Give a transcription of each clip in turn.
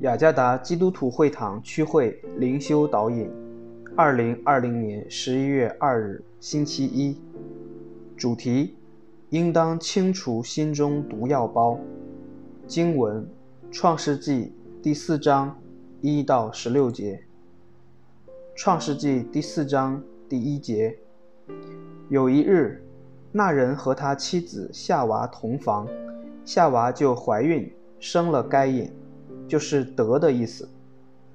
雅加达基督徒会堂区会灵修导引，二零二零年十一月二日，星期一。主题：应当清除心中毒药包。经文：创世纪第四章一到十六节。创世纪第四章第一节：有一日，那人和他妻子夏娃同房，夏娃就怀孕，生了该隐。就是得的意思，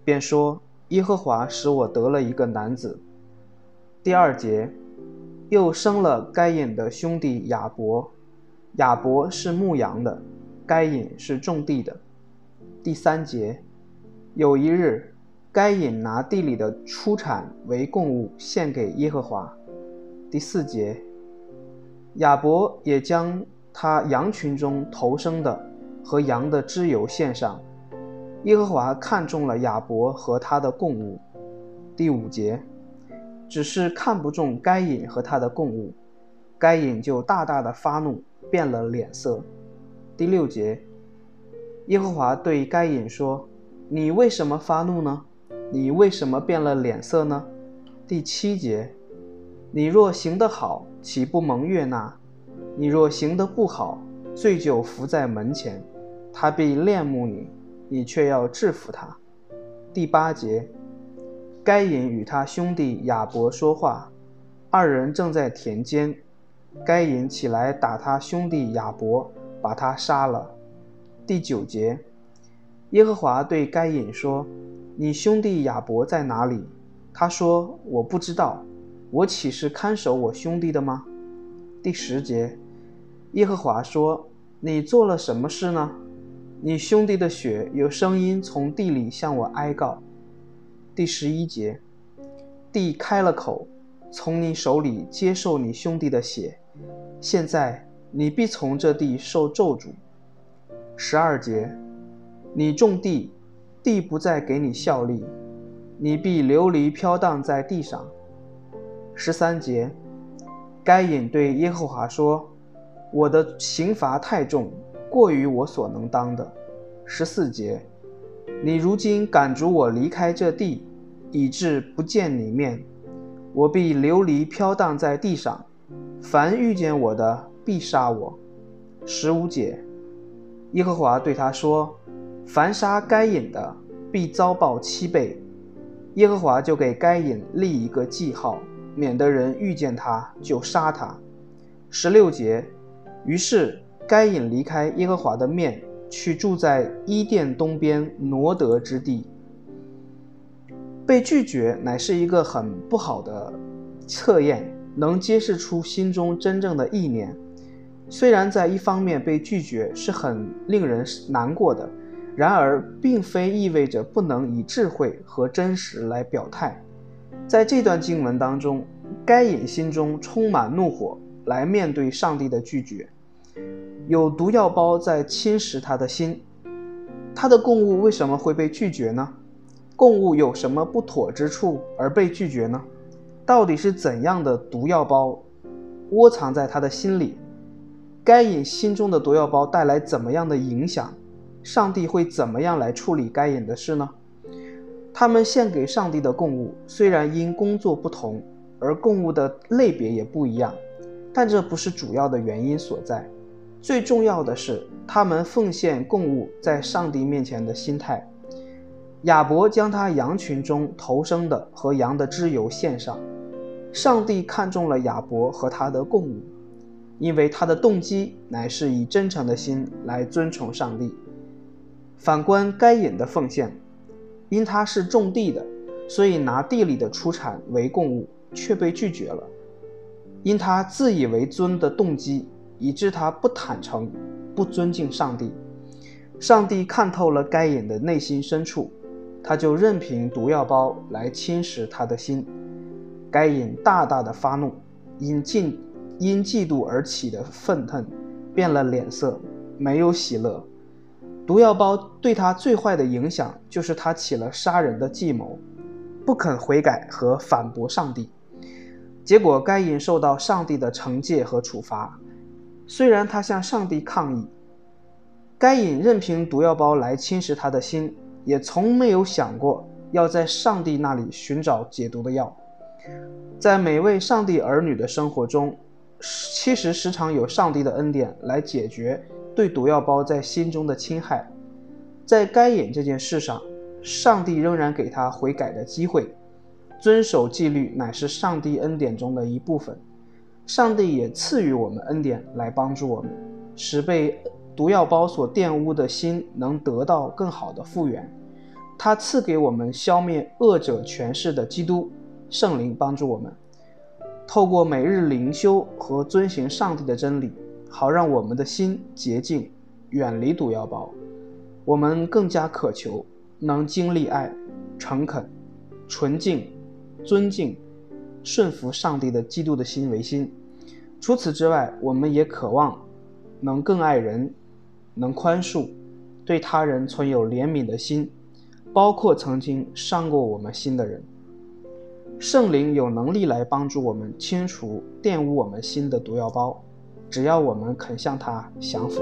便说耶和华使我得了一个男子。第二节，又生了该隐的兄弟亚伯，亚伯是牧羊的，该隐是种地的。第三节，有一日，该隐拿地里的出产为供物献给耶和华。第四节，亚伯也将他羊群中头生的和羊的脂油献上。耶和华看中了亚伯和他的供物，第五节，只是看不中该隐和他的供物，该隐就大大的发怒，变了脸色。第六节，耶和华对该隐说：“你为什么发怒呢？你为什么变了脸色呢？”第七节，你若行得好，岂不蒙悦纳？你若行得不好，罪就伏在门前，他必恋慕你。你却要制服他。第八节，该隐与他兄弟亚伯说话，二人正在田间。该隐起来打他兄弟亚伯，把他杀了。第九节，耶和华对该隐说：“你兄弟亚伯在哪里？”他说：“我不知道。我岂是看守我兄弟的吗？”第十节，耶和华说：“你做了什么事呢？”你兄弟的血有声音从地里向我哀告。第十一节，地开了口，从你手里接受你兄弟的血。现在你必从这地受咒诅。十二节，你种地，地不再给你效力，你必流离飘荡在地上。十三节，该隐对耶和华说：“我的刑罚太重。”过于我所能当的。十四节，你如今赶逐我离开这地，以致不见你面，我必流离飘荡在地上。凡遇见我的，必杀我。十五节，耶和华对他说：“凡杀该隐的，必遭报七倍。”耶和华就给该隐立一个记号，免得人遇见他就杀他。十六节，于是。该隐离开耶和华的面，去住在伊甸东边挪得之地。被拒绝乃是一个很不好的测验，能揭示出心中真正的意念。虽然在一方面被拒绝是很令人难过的，然而并非意味着不能以智慧和真实来表态。在这段经文当中，该隐心中充满怒火，来面对上帝的拒绝。有毒药包在侵蚀他的心，他的供物为什么会被拒绝呢？供物有什么不妥之处而被拒绝呢？到底是怎样的毒药包窝藏在他的心里？该隐心中的毒药包带来怎么样的影响？上帝会怎么样来处理该隐的事呢？他们献给上帝的供物虽然因工作不同而供物的类别也不一样，但这不是主要的原因所在。最重要的是，他们奉献供物在上帝面前的心态。亚伯将他羊群中头生的和羊的脂油献上，上帝看中了亚伯和他的供物，因为他的动机乃是以真诚的心来尊崇上帝。反观该隐的奉献，因他是种地的，所以拿地里的出产为供物，却被拒绝了。因他自以为尊的动机。以致他不坦诚，不尊敬上帝。上帝看透了该隐的内心深处，他就任凭毒药包来侵蚀他的心。该隐大大的发怒，因嫉因嫉妒而起的愤恨，变了脸色，没有喜乐。毒药包对他最坏的影响，就是他起了杀人的计谋，不肯悔改和反驳上帝。结果，该隐受到上帝的惩戒和处罚。虽然他向上帝抗议，该隐任凭毒药包来侵蚀他的心，也从没有想过要在上帝那里寻找解毒的药。在每位上帝儿女的生活中，其实时常有上帝的恩典来解决对毒药包在心中的侵害。在该隐这件事上，上帝仍然给他悔改的机会。遵守纪律乃是上帝恩典中的一部分。上帝也赐予我们恩典来帮助我们，使被毒药包所玷污的心能得到更好的复原。他赐给我们消灭恶者权势的基督圣灵，帮助我们透过每日灵修和遵行上帝的真理，好让我们的心洁净，远离毒药包。我们更加渴求能经历爱、诚恳、纯净、尊敬。顺服上帝的基督的心为心。除此之外，我们也渴望能更爱人，能宽恕，对他人存有怜悯的心，包括曾经伤过我们心的人。圣灵有能力来帮助我们清除玷污我们心的毒药包，只要我们肯向他降服。